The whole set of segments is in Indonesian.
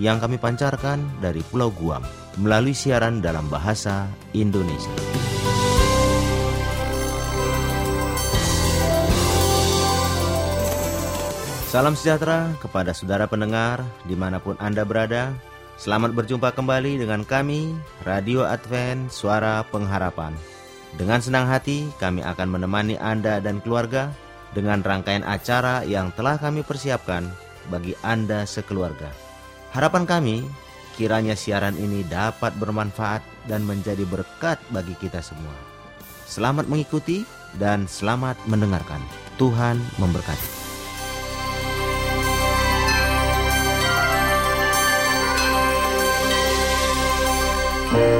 yang kami pancarkan dari Pulau Guam melalui siaran dalam bahasa Indonesia. Salam sejahtera kepada saudara pendengar di mana pun Anda berada. Selamat berjumpa kembali dengan kami, Radio Advent Suara Pengharapan. Dengan senang hati kami akan menemani Anda dan keluarga dengan rangkaian acara yang telah kami persiapkan bagi Anda sekeluarga. Harapan kami, kiranya siaran ini dapat bermanfaat dan menjadi berkat bagi kita semua. Selamat mengikuti dan selamat mendengarkan. Tuhan memberkati. Pendengar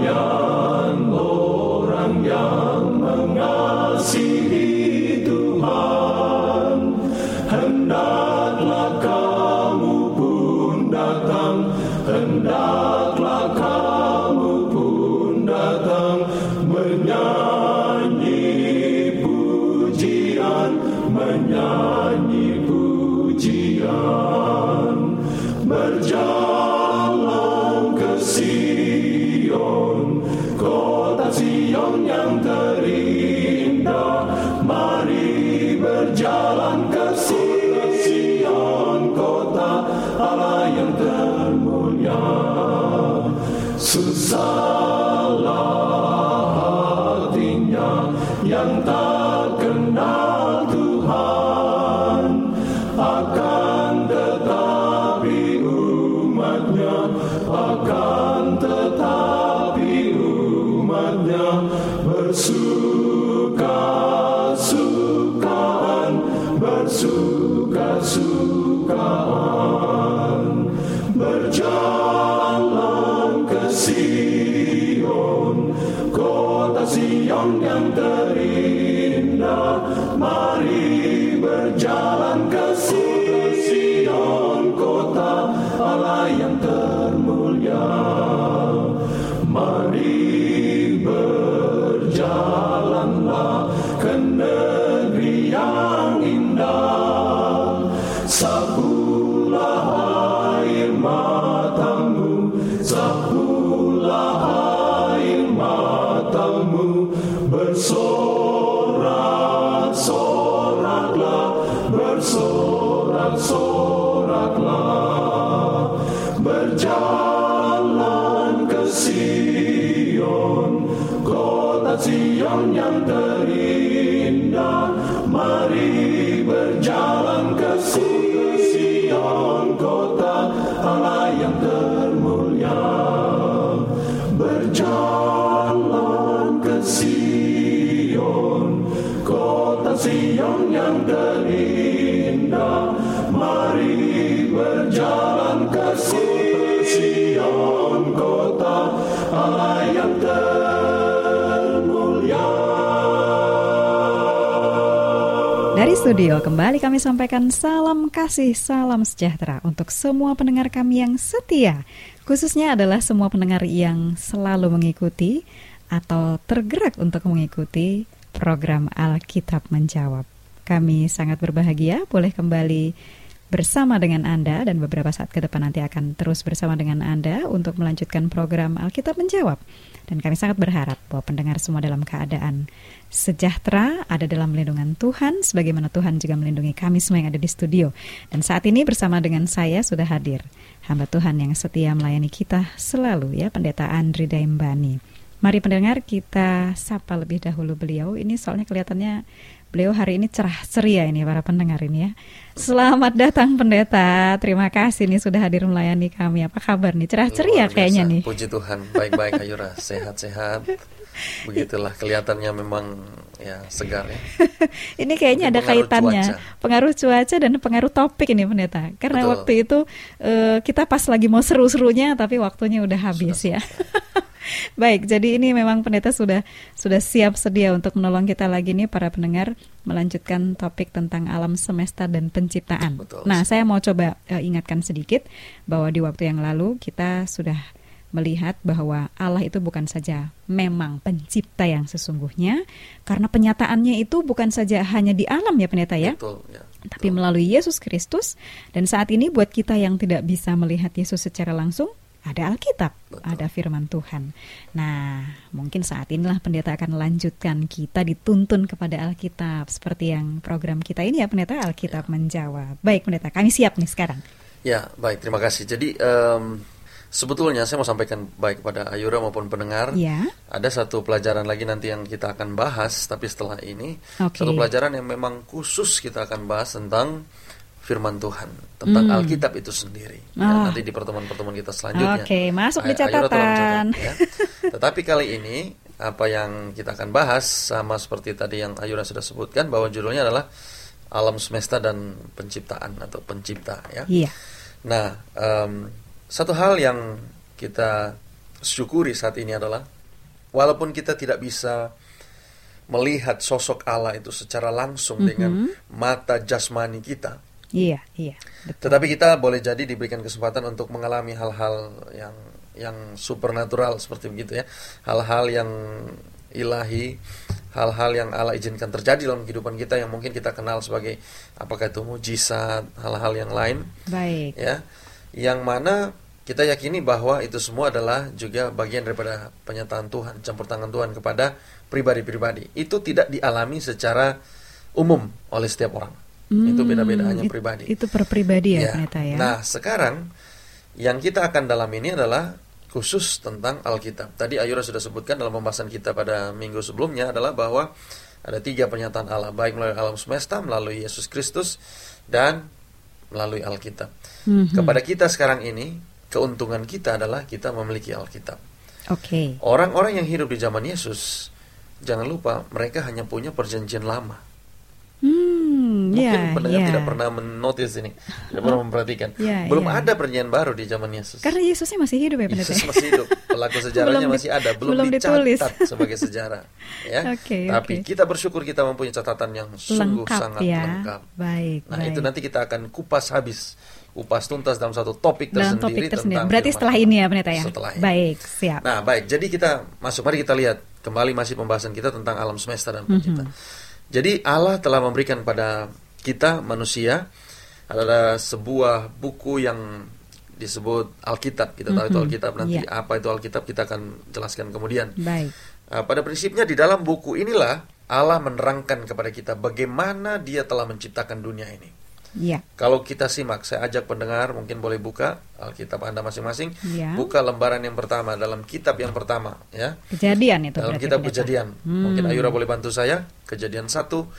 orang Susanna. Dari studio kembali kami sampaikan salam kasih, salam sejahtera untuk semua pendengar kami yang setia. Khususnya adalah semua pendengar yang selalu mengikuti atau tergerak untuk mengikuti program Alkitab Menjawab. Kami sangat berbahagia boleh kembali bersama dengan Anda dan beberapa saat ke depan nanti akan terus bersama dengan Anda untuk melanjutkan program Alkitab Menjawab. Dan kami sangat berharap bahwa pendengar semua dalam keadaan sejahtera, ada dalam lindungan Tuhan, sebagaimana Tuhan juga melindungi kami semua yang ada di studio. Dan saat ini bersama dengan saya sudah hadir hamba Tuhan yang setia melayani kita selalu ya, Pendeta Andri Daimbani. Mari pendengar kita sapa lebih dahulu beliau. Ini soalnya kelihatannya Beliau hari ini cerah ceria ini para pendengar ini ya. Selamat datang pendeta. Terima kasih nih sudah hadir melayani kami. Apa kabar nih? Cerah ceria kayaknya nih. Puji Tuhan. Baik-baik Ayura. Sehat-sehat. Begitulah kelihatannya memang ya segar ya. ini kayaknya ada kaitannya cuaca. pengaruh cuaca dan pengaruh topik ini pendeta. Karena Betul. waktu itu uh, kita pas lagi mau seru-serunya tapi waktunya udah habis Sudah ya. Baik, jadi ini memang pendeta sudah sudah siap sedia untuk menolong kita lagi nih para pendengar melanjutkan topik tentang alam semesta dan penciptaan. Betul. Nah, saya mau coba uh, ingatkan sedikit bahwa di waktu yang lalu kita sudah melihat bahwa Allah itu bukan saja memang pencipta yang sesungguhnya, karena penyataannya itu bukan saja hanya di alam ya pendeta ya, betul, ya betul. tapi melalui Yesus Kristus. Dan saat ini buat kita yang tidak bisa melihat Yesus secara langsung, ada Alkitab, Betul. ada firman Tuhan. Nah, mungkin saat inilah pendeta akan lanjutkan kita dituntun kepada Alkitab seperti yang program kita ini ya pendeta Alkitab ya. menjawab. Baik pendeta, kami siap nih sekarang. Ya, baik terima kasih. Jadi um, sebetulnya saya mau sampaikan baik kepada Ayura maupun pendengar. Ya. Ada satu pelajaran lagi nanti yang kita akan bahas, tapi setelah ini okay. satu pelajaran yang memang khusus kita akan bahas tentang firman Tuhan tentang hmm. Alkitab itu sendiri. Oh. Ya, nanti di pertemuan-pertemuan kita selanjutnya. Oke, okay, masuk di catatan. ya. Tetapi kali ini apa yang kita akan bahas sama seperti tadi yang Ayura sudah sebutkan bahwa judulnya adalah alam semesta dan penciptaan atau pencipta ya. Iya. Nah, um, satu hal yang kita syukuri saat ini adalah walaupun kita tidak bisa melihat sosok Allah itu secara langsung mm -hmm. dengan mata jasmani kita, Iya, iya. Betul. Tetapi kita boleh jadi diberikan kesempatan untuk mengalami hal-hal yang yang supernatural seperti begitu ya. Hal-hal yang ilahi, hal-hal yang Allah izinkan terjadi dalam kehidupan kita yang mungkin kita kenal sebagai apakah itu mujizat, hal-hal yang lain. Baik. Ya. Yang mana kita yakini bahwa itu semua adalah juga bagian daripada penyataan Tuhan, campur tangan Tuhan kepada pribadi-pribadi. Itu tidak dialami secara umum oleh setiap orang. Hmm, itu beda-beda hanya pribadi. Itu per pribadi ya, ya. ya. Nah, sekarang yang kita akan dalam ini adalah khusus tentang Alkitab. Tadi Ayura sudah sebutkan dalam pembahasan kita pada minggu sebelumnya adalah bahwa ada tiga pernyataan Allah, baik melalui alam semesta, melalui Yesus Kristus, dan melalui Alkitab. Mm-hmm. Kepada kita sekarang ini, keuntungan kita adalah kita memiliki Alkitab. Oke. Okay. Orang-orang yang hidup di zaman Yesus, jangan lupa mereka hanya punya perjanjian lama. Mungkin yeah, pendengar yeah. tidak pernah menotis ini, tidak pernah memperhatikan. Yeah, belum yeah. ada perjanjian baru di zaman Yesus. Karena Yesusnya masih hidup ya, Yesus masih hidup. Pelaku sejarahnya masih ada, belum, belum dicatat ditulis. sebagai sejarah. Ya. okay, Tapi okay. kita bersyukur kita mempunyai catatan yang sungguh lengkap, sangat ya. lengkap. Baik. Nah, baik. itu nanti kita akan kupas habis kupas tuntas dalam satu topik dalam tersendiri topik tersendiri. Berarti setelah ini ya pendeta ya. Setelah ini. Baik, siap. Nah, baik. Jadi kita masuk mari kita lihat kembali masih pembahasan kita tentang alam semesta dan pencipta. Mm -hmm. Jadi Allah telah memberikan pada kita manusia adalah sebuah buku yang disebut Alkitab. Kita tahu mm -hmm. itu. Alkitab. Nanti yeah. apa itu Alkitab kita akan jelaskan kemudian. Baik. Uh, pada prinsipnya di dalam buku inilah Allah menerangkan kepada kita bagaimana Dia telah menciptakan dunia ini. Ya. Kalau kita simak, saya ajak pendengar mungkin boleh buka Alkitab Anda masing-masing. Ya. Buka lembaran yang pertama dalam kitab yang pertama, ya. Kejadian itu. Dalam kitab Kejadian. Hmm. Mungkin Ayura boleh bantu saya. Kejadian satu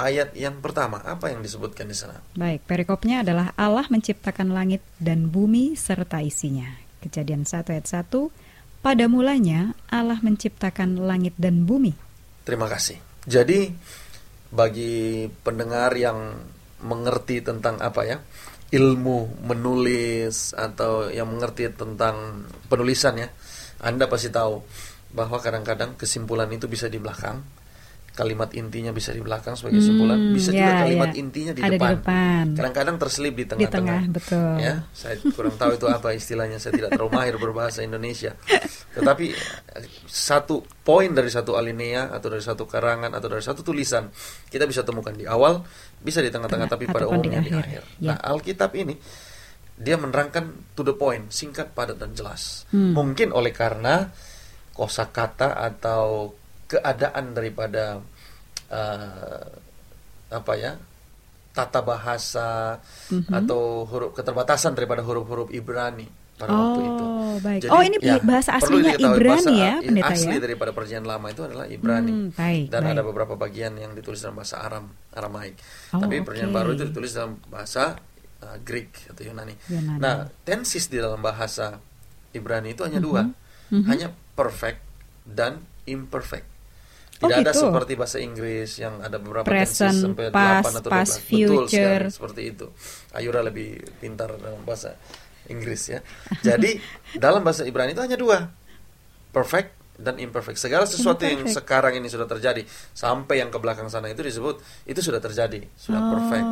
ayat yang pertama apa yang disebutkan di sana? Baik, perikopnya adalah Allah menciptakan langit dan bumi serta isinya. Kejadian 1 ayat 1, pada mulanya Allah menciptakan langit dan bumi. Terima kasih. Jadi bagi pendengar yang mengerti tentang apa ya? ilmu menulis atau yang mengerti tentang penulisan ya, Anda pasti tahu bahwa kadang-kadang kesimpulan itu bisa di belakang kalimat intinya bisa di belakang sebagai simpulan, hmm, bisa ya, juga kalimat ya. intinya di Ada depan. depan. Kadang-kadang terselip di tengah-tengah. betul. Ya, saya kurang tahu itu apa istilahnya, saya tidak terlalu mahir berbahasa Indonesia. Tetapi satu poin dari satu alinea atau dari satu karangan atau dari satu tulisan kita bisa temukan di awal, bisa di tengah-tengah, tapi pada umumnya di akhir. Di akhir. Ya. Nah, Alkitab ini dia menerangkan to the point, singkat, padat dan jelas. Hmm. Mungkin oleh karena kosakata atau keadaan daripada uh, apa ya tata bahasa mm-hmm. atau huruf keterbatasan daripada huruf-huruf Ibrani pada oh, waktu itu. Baik. Jadi, oh ini ya, bahasa aslinya Ibrani ya, pendeta asli ya? daripada perjanjian lama itu adalah Ibrani. Hmm, baik, Dan baik. ada beberapa bagian yang ditulis dalam bahasa Aram, Aramaik. Oh, Tapi okay. perjanjian baru itu ditulis dalam bahasa uh, Greek atau Yunani. Yunani. Nah, tensis di dalam bahasa Ibrani itu hanya mm -hmm. dua, mm -hmm. hanya perfect dan imperfect. Oh, Tidak oh, ada gitu. seperti bahasa Inggris yang ada beberapa Present, tenses sampai past, 8 atau 12. Past, Betul sekali seperti itu. Ayura lebih pintar dalam bahasa Inggris ya. Jadi dalam bahasa Ibrani itu hanya dua. Perfect dan imperfect. Segala sesuatu imperfect. yang sekarang ini sudah terjadi sampai yang ke belakang sana itu disebut itu sudah terjadi, sudah oh. perfect.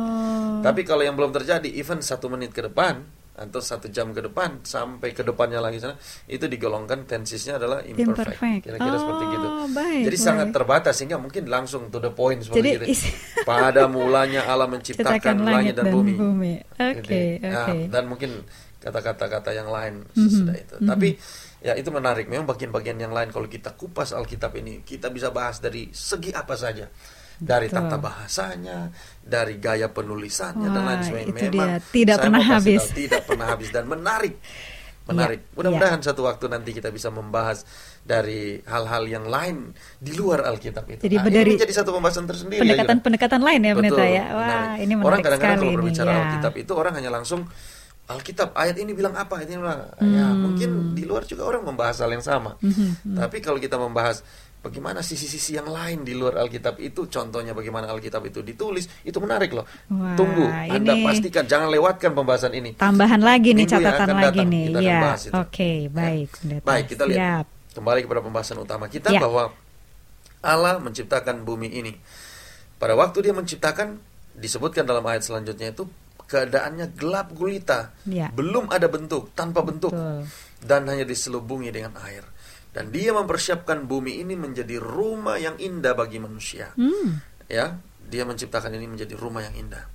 Tapi kalau yang belum terjadi, even satu menit ke depan atau satu jam ke depan sampai ke depannya lagi sana itu digolongkan tensisnya adalah imperfect, kira-kira oh, seperti gitu. Baik, Jadi baik. sangat terbatas sehingga mungkin langsung to the point seperti Jadi, itu. Pada mulanya Allah menciptakan langit dan, dan bumi. bumi. Oke, okay, nah, okay. dan mungkin kata-kata-kata yang lain mm-hmm. sesudah itu. Mm-hmm. Tapi ya itu menarik. Memang bagian-bagian yang lain kalau kita kupas Alkitab ini kita bisa bahas dari segi apa saja dari tata bahasanya, dari gaya penulisannya Wah, dan lain sebagainya. Memang dia. tidak pernah habis. Tahu, tidak pernah habis dan menarik. Menarik. Ya, Mudah-mudahan ya. satu waktu nanti kita bisa membahas dari hal-hal yang lain di luar Alkitab itu. Jadi nah, dari ini jadi satu pembahasan tersendiri. Pendekatan-pendekatan lain ya, Pendeta ya. Wah, menarik. ini menarik Orang kadang-kadang kalau berbicara ya. Alkitab itu orang hanya langsung Alkitab ayat ini bilang apa ini bilang hmm. ya mungkin di luar juga orang membahas hal yang sama hmm. hmm, hmm. tapi kalau kita membahas bagaimana sisi-sisi yang lain di luar Alkitab itu? Contohnya bagaimana Alkitab itu ditulis? Itu menarik loh. Wah, tunggu Anda pastikan jangan lewatkan pembahasan ini. Tambahan lagi nih catatan lagi nih. ya oke okay, baik ya. baik kita lihat. Kembali kepada pembahasan utama kita ya. bahwa Allah menciptakan bumi ini. Pada waktu dia menciptakan disebutkan dalam ayat selanjutnya itu keadaannya gelap gulita, ya. belum ada bentuk, tanpa bentuk, Betul. dan hanya diselubungi dengan air. Dan dia mempersiapkan bumi ini menjadi rumah yang indah bagi manusia. Hmm. Ya, dia menciptakan ini menjadi rumah yang indah.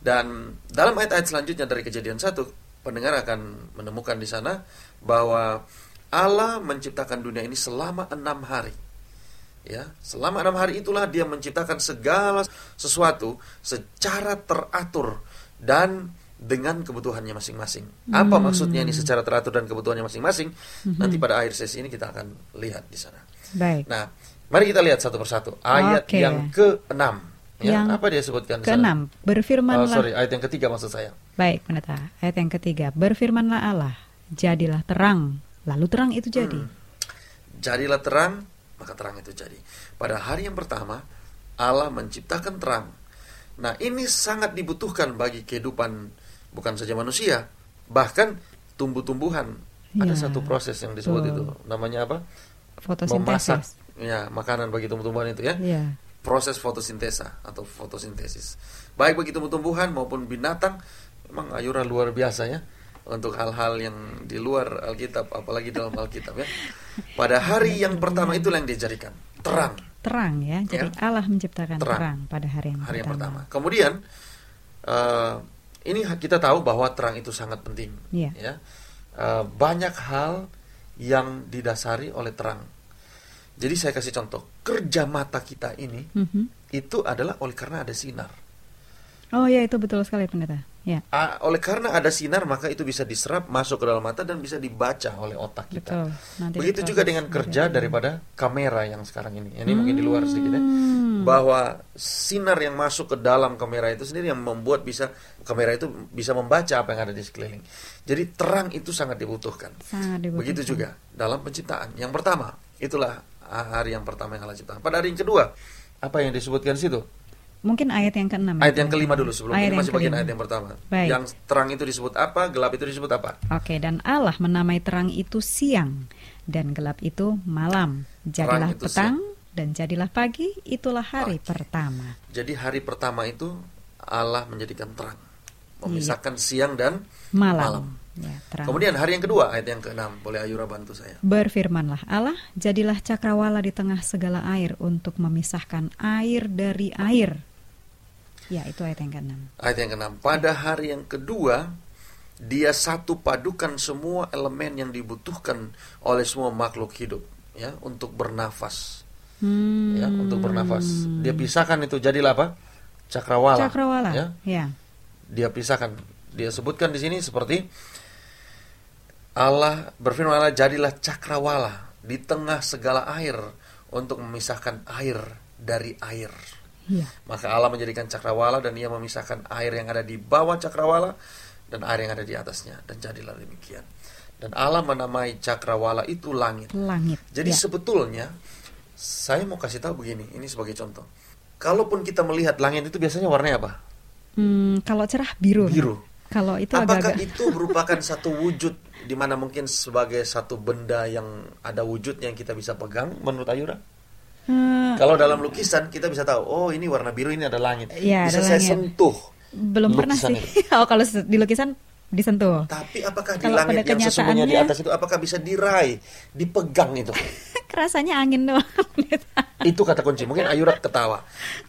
Dan dalam ayat-ayat selanjutnya dari kejadian satu, pendengar akan menemukan di sana bahwa Allah menciptakan dunia ini selama enam hari. Ya, selama enam hari itulah dia menciptakan segala sesuatu secara teratur dan dengan kebutuhannya masing-masing. Hmm. Apa maksudnya ini secara teratur dan kebutuhannya masing-masing? Hmm. Nanti pada akhir sesi ini kita akan lihat di sana. Baik. Nah, mari kita lihat satu persatu. Ayat okay. yang ke-6. Ya, yang apa dia sebutkan ke enam berfirmanlah oh, sorry ayat yang ketiga maksud saya baik pendeta ayat yang ketiga berfirmanlah Allah jadilah terang lalu terang itu jadi hmm. jadilah terang maka terang itu jadi pada hari yang pertama Allah menciptakan terang Nah, ini sangat dibutuhkan bagi kehidupan bukan saja manusia, bahkan tumbuh-tumbuhan. Ya. Ada satu proses yang disebut oh. itu, namanya apa? Fotosintesis. Memasak ya, makanan bagi tumbuh-tumbuhan itu ya. ya. Proses fotosintesa atau fotosintesis. Baik bagi tumbuh-tumbuhan maupun binatang, memang ayuran luar biasa ya untuk hal-hal yang di luar Alkitab, apalagi dalam Alkitab ya. Pada hari yang pertama itulah yang dijadikan terang terang ya. Jadi ya. Allah menciptakan terang. terang pada hari yang hari pertama. Yang pertama. Kemudian uh, ini kita tahu bahwa terang itu sangat penting. Ya. ya. Uh, banyak hal yang didasari oleh terang. Jadi saya kasih contoh kerja mata kita ini mm -hmm. itu adalah oleh karena ada sinar. Oh ya itu betul sekali pendeta. Ya. Uh, oleh karena ada sinar maka itu bisa diserap masuk ke dalam mata dan bisa dibaca oleh otak kita. Betul. Nanti Begitu juga dengan kerja daripada kamera yang sekarang ini. Ini hmm. mungkin di luar sedikit ya. Hmm. Bahwa sinar yang masuk ke dalam kamera itu sendiri yang membuat bisa kamera itu bisa membaca apa yang ada di sekeliling. Jadi terang itu sangat dibutuhkan. Sangat dibutuhkan. Begitu juga dalam penciptaan. Yang pertama, itulah hari yang pertama yang Allah ciptakan. Pada hari yang kedua, apa yang disebutkan di situ? Mungkin ayat yang keenam. Ayat yang kelima dulu sebelum ayat ini masih bagian ayat yang pertama. Baik. Yang terang itu disebut apa, gelap itu disebut apa? Oke, dan Allah menamai terang itu siang dan gelap itu malam. Jadilah petang siang. Dan jadilah pagi, itulah hari pagi. pertama. Jadi hari pertama itu Allah menjadikan terang, memisahkan iya. siang dan malam. malam. Ya, terang. Kemudian hari yang kedua ayat yang keenam boleh Ayura bantu saya. Berfirmanlah Allah, jadilah cakrawala di tengah segala air untuk memisahkan air dari air. Ya, itu ayat yang keenam. Ayat yang keenam. Pada hari yang kedua dia satu padukan semua elemen yang dibutuhkan oleh semua makhluk hidup ya untuk bernafas. Hmm. Ya, untuk bernafas. Dia pisahkan itu jadilah apa? Cakrawala. Cakrawala. Ya. ya. Dia pisahkan. Dia sebutkan di sini seperti Allah berfirman Allah jadilah cakrawala di tengah segala air untuk memisahkan air dari air. Ya. Maka Allah menjadikan cakrawala dan ia memisahkan air yang ada di bawah cakrawala dan air yang ada di atasnya dan jadilah demikian. Dan Allah menamai cakrawala itu langit. Langit. Jadi ya. sebetulnya saya mau kasih tahu begini, ini sebagai contoh. Kalaupun kita melihat langit itu biasanya warnanya apa? Hmm, kalau cerah biru. Biru. Kalau itu Apakah agak-agak itu merupakan satu wujud di mana mungkin sebagai satu benda yang ada wujudnya yang kita bisa pegang menurut Ayura? Hmm, Kalau dalam lukisan kita bisa tahu, oh ini warna biru ini ada langit. Iya, bisa ada saya langit. sentuh. belum pernah sih. oh, kalau di lukisan disentuh. Tapi apakah di Kalau langit yang sesungguhnya di atas itu apakah bisa diraih, dipegang itu? Rasanya angin doang. Itu kata kunci. Mungkin Ayura ketawa.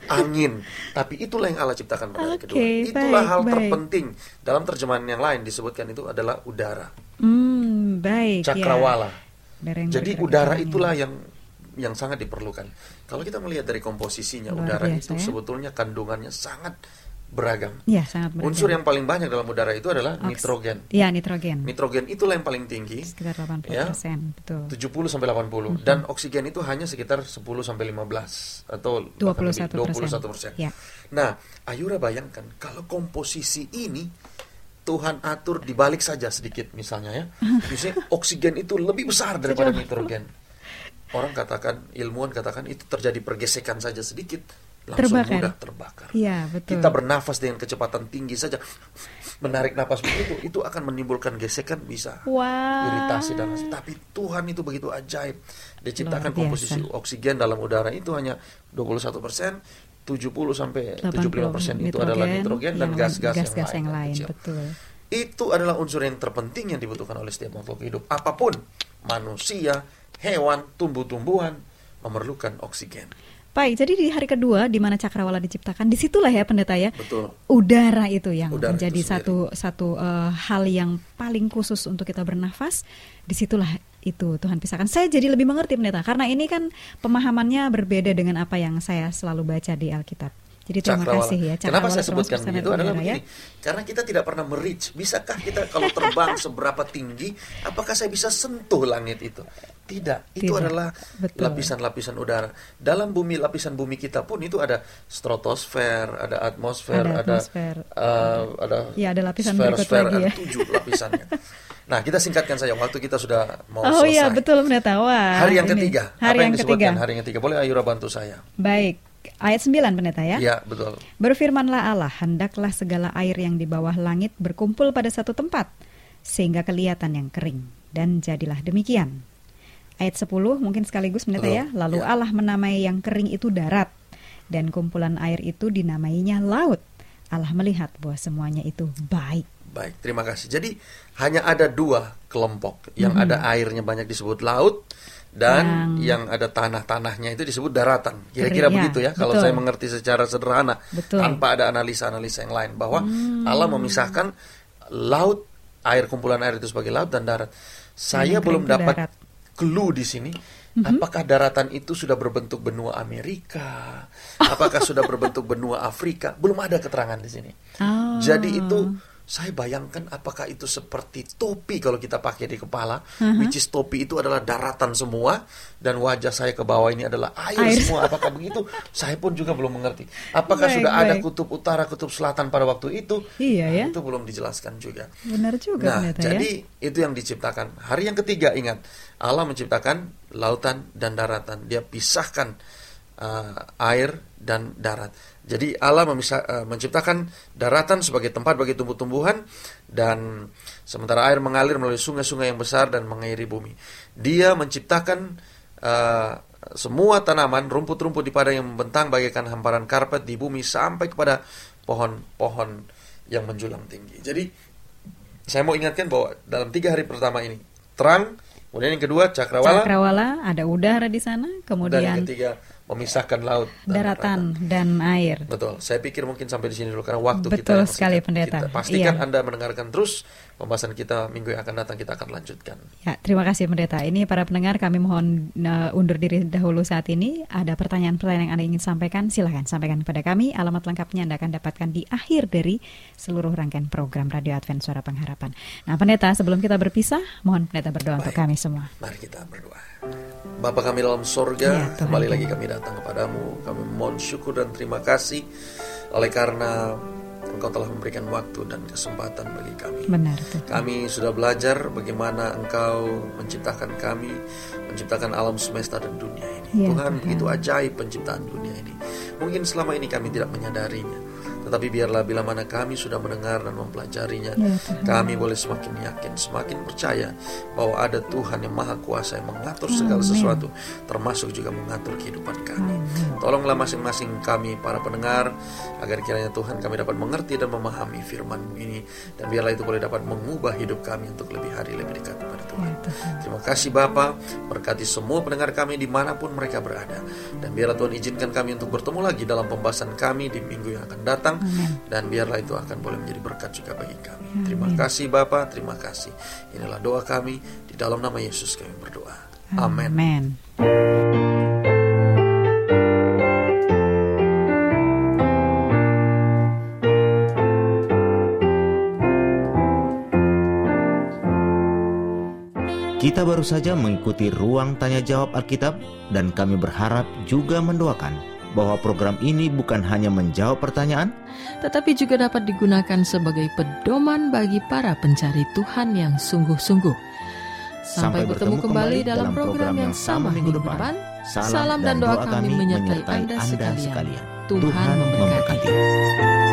Angin. Tapi itulah yang Allah ciptakan pada Oke, kedua. Itulah baik, hal baik. terpenting. Dalam terjemahan yang lain disebutkan itu adalah udara. hmm, baik Cakrawala. ya. Udara yang Jadi udara itulah yang yang sangat diperlukan. Kalau kita melihat dari komposisinya Luar udara biasa, itu ya. sebetulnya kandungannya sangat beragam. Ya, sangat beragam. Unsur yang paling banyak dalam udara itu adalah Oks- nitrogen. Ya, nitrogen. Nitrogen itulah yang paling tinggi. Sekitar 80 Ya. persen, betul. 70 sampai 80 dan oksigen itu hanya sekitar 10 sampai 15 atau bahkan lebih, 21 21 persen. Ya. Nah, Ayura bayangkan kalau komposisi ini Tuhan atur dibalik saja sedikit misalnya ya. Misalnya oksigen itu lebih besar daripada nitrogen. Orang katakan, ilmuwan katakan itu terjadi pergesekan saja sedikit langsung Terbakar. mudah terbakar. Iya, betul. Kita bernafas dengan kecepatan tinggi saja, menarik napas begitu, itu akan menimbulkan gesekan bisa Wah. iritasi dan tapi Tuhan itu begitu ajaib dia ciptakan komposisi oksigen dalam udara itu hanya 21 persen 70 sampai 75 persen itu adalah nitrogen dan yang gas-gas yang, gas-gas yang lain, kecil. betul. itu adalah unsur yang terpenting yang dibutuhkan oleh setiap makhluk hidup apa pun manusia hewan tumbuh-tumbuhan memerlukan oksigen Baik, jadi di hari kedua di mana cakrawala diciptakan, di situlah ya pendeta ya. betul Udara itu yang Udara menjadi itu satu satu eh, hal yang paling khusus untuk kita bernafas. Di situlah itu Tuhan pisahkan. Saya jadi lebih mengerti pendeta karena ini kan pemahamannya berbeda dengan apa yang saya selalu baca di Alkitab. Jadi terima Cakrawala. kasih ya. Kenapa Cakrawala saya termasuk sebutkan begitu adalah udara ya. begini. Karena kita tidak pernah merich. Bisakah kita kalau terbang seberapa tinggi, apakah saya bisa sentuh langit itu? Tidak. Itu Tidak. adalah lapisan-lapisan udara. Dalam bumi lapisan bumi kita pun itu ada stratosfer, ada atmosfer, Ada ada atmosfer. eh, ada Ya, ada lapisan sfer- sfer, lagi ada ya. tujuh lapisannya. Nah, kita singkatkan saja. Waktu kita sudah mau Oh selesai. iya betul pendeta. Wah. Hari yang ini. ketiga. Hari apa yang, yang, disebutkan? ketiga. Hari yang ketiga. Boleh Ayura bantu saya? Baik. Ayat 9 pendeta ya. Iya, betul. Berfirmanlah Allah, hendaklah segala air yang di bawah langit berkumpul pada satu tempat, sehingga kelihatan yang kering. Dan jadilah demikian. Ayat 10 mungkin sekaligus pendeta Betul, ya. Lalu ya. Allah menamai yang kering itu darat, dan kumpulan air itu dinamainya laut. Allah melihat bahwa semuanya itu baik. Baik, terima kasih. Jadi hanya ada dua kelompok yang Mhm. ada airnya banyak disebut laut dan yang, ada tanah-tanahnya itu disebut daratan. Kira-kira ya, begitu ya kalau betul. saya mengerti secara sederhana Betul. tanpa ada analisa-analisa yang lain bahwa Hmm. Allah memisahkan laut air kumpulan air itu sebagai laut dan darat. Saya yang belum dapat darat. Clue di sini. Apakah daratan itu sudah berbentuk benua Amerika? Apakah sudah berbentuk benua Afrika? Belum ada keterangan di sini. Oh. Jadi itu saya bayangkan apakah itu seperti topi kalau kita pakai di kepala, Uh-huh. which is topi itu adalah daratan semua dan wajah saya ke bawah ini adalah air, Air. semua. Apakah begitu? Saya pun juga belum mengerti. Apakah Baik, sudah ada baik. kutub utara, kutub selatan pada waktu itu? Iya ya. Itu belum dijelaskan juga. Benar juga Nah, pendeta ya. jadi itu yang diciptakan. Hari yang ketiga ingat, Allah menciptakan lautan dan daratan. Dia pisahkan uh, air dan darat. Jadi Allah memisah, uh, menciptakan daratan sebagai tempat bagi tumbuh-tumbuhan dan sementara air mengalir melalui sungai-sungai yang besar dan mengairi bumi. Dia menciptakan uh, semua tanaman, rumput-rumput di padang yang membentang bagaikan hamparan karpet di bumi sampai kepada pohon-pohon yang menjulang tinggi. Jadi saya mau ingatkan bahwa dalam tiga hari pertama ini terang, kemudian yang kedua cakrawala, cakrawala ada udara di sana, kemudian dan yang ketiga memisahkan laut dan daratan dan air. Betul. Saya pikir mungkin sampai di sini dulu karena waktu Betul kita sekali pendeta. Kita pastikan iya. Anda mendengarkan terus pembahasan kita minggu yang akan datang kita akan lanjutkan. Ya, terima kasih pendeta. Ini para pendengar kami mohon uh, undur diri dahulu saat ini. Ada pertanyaan-pertanyaan yang Anda ingin sampaikan, silahkan sampaikan kepada kami. Alamat lengkapnya Anda akan dapatkan di akhir dari seluruh rangkaian program Radio Advent Suara Pengharapan. Nah, pendeta, sebelum kita berpisah, mohon pendeta berdoa Baik. untuk kami semua. Mari kita berdoa. Bapa kami dalam sorga, ya, kembali lagi kami datang kepadamu. Kami mohon syukur dan terima kasih oleh karena Engkau telah memberikan waktu dan kesempatan bagi kami. Benar. Tuh. Kami sudah belajar bagaimana Engkau menciptakan kami, menciptakan alam semesta dan dunia ini. Ya, Tuhan, Tuhan, begitu ajaib penciptaan dunia ini. Mungkin selama ini kami tidak menyadarinya. Tetapi biarlah bila mana kami sudah mendengar dan mempelajarinya, ya, kami boleh semakin yakin, semakin percaya bahwa ada Tuhan yang Maha Kuasa yang mengatur segala sesuatu, termasuk juga mengatur kehidupan kami. Tolonglah masing-masing kami para pendengar agar kiranya Tuhan kami dapat mengerti dan memahami firman ini dan biarlah itu boleh dapat mengubah hidup kami untuk lebih hari lebih dekat kepada Tuhan. Ya, Terima kasih Bapa, berkati semua pendengar kami di mana pun mereka berada. Dan biarlah Tuhan izinkan kami untuk bertemu lagi dalam pembahasan kami di minggu yang akan datang Amen. dan biarlah itu akan boleh menjadi berkat juga bagi kami. Amen. Terima kasih Bapa, terima kasih. Inilah doa kami di dalam nama Yesus kami berdoa. Amin. Amen. Kita baru saja mengikuti ruang tanya jawab Alkitab dan kami berharap juga mendoakan bahwa program ini bukan hanya menjawab pertanyaan, tetapi juga dapat digunakan sebagai pedoman bagi para pencari Tuhan yang sungguh-sungguh. Sampai, Sampai bertemu kembali dalam program yang sama minggu depan. Salam dan doa kami menyertai Anda sekalian. Tuhan memberkati.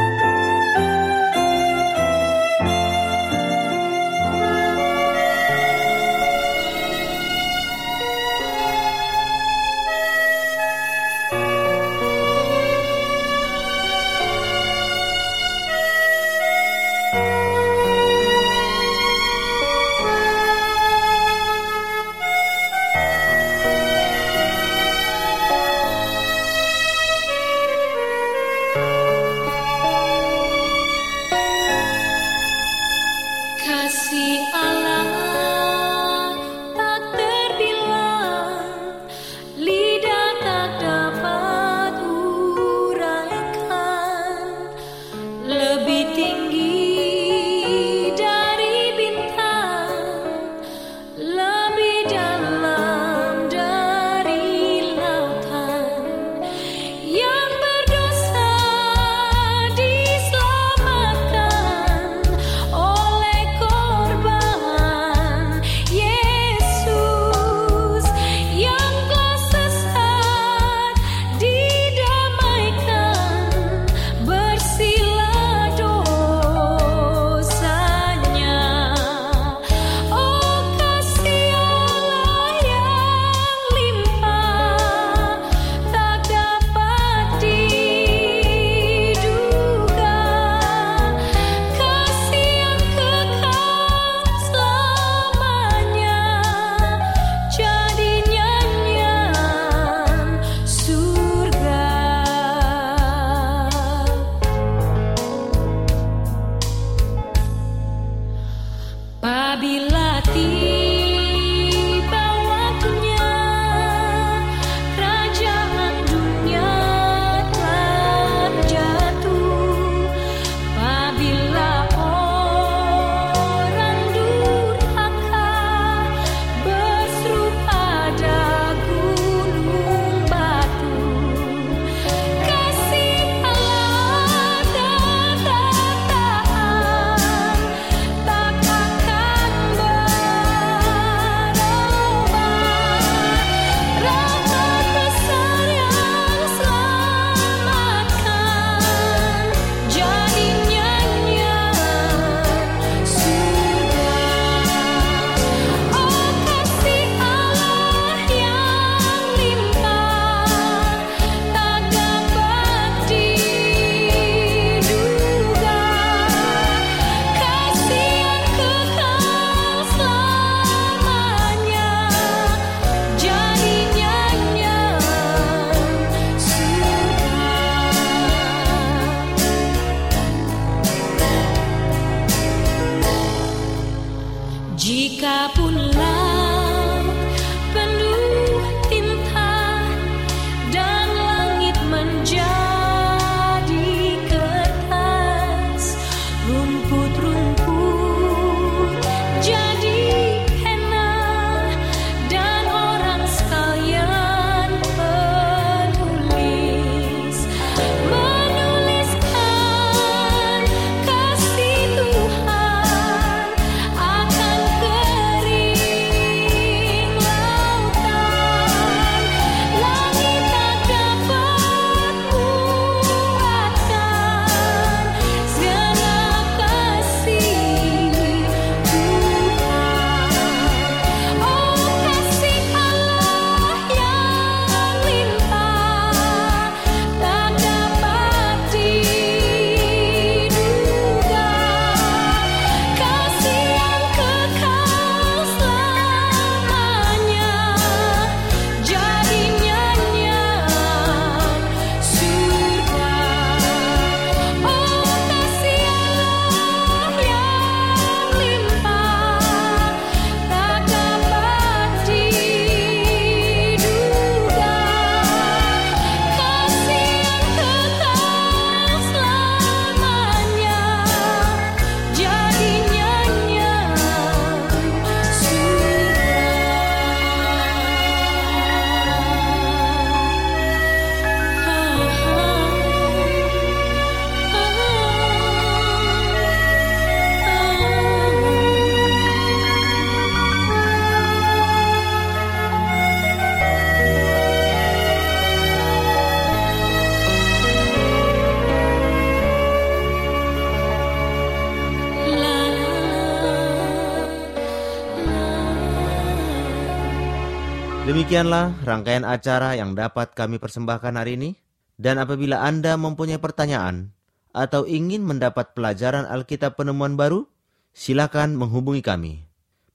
Demikianlah rangkaian acara yang dapat kami persembahkan hari ini. Dan apabila Anda mempunyai pertanyaan atau ingin mendapat pelajaran Alkitab penemuan baru, silakan menghubungi kami.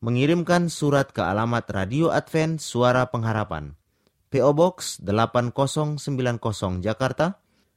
Mengirimkan surat ke alamat Radio Advent Suara Pengharapan. PO Box 8090 Jakarta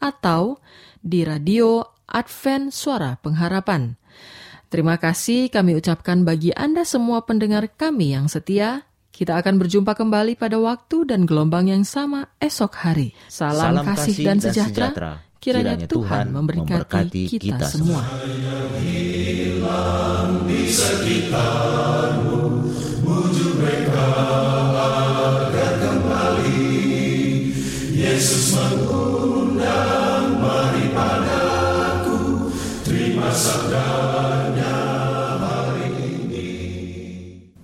atau di radio Advent Suara Pengharapan. Terima kasih kami ucapkan bagi Anda semua pendengar kami yang setia kita akan berjumpa kembali pada waktu dan gelombang yang sama esok hari. Salam, Salam kasih, dan, dan sejahtera. sejahtera. Kiranya, Kiranya Tuhan memberkati, memberkati kita, kita semua. Yesus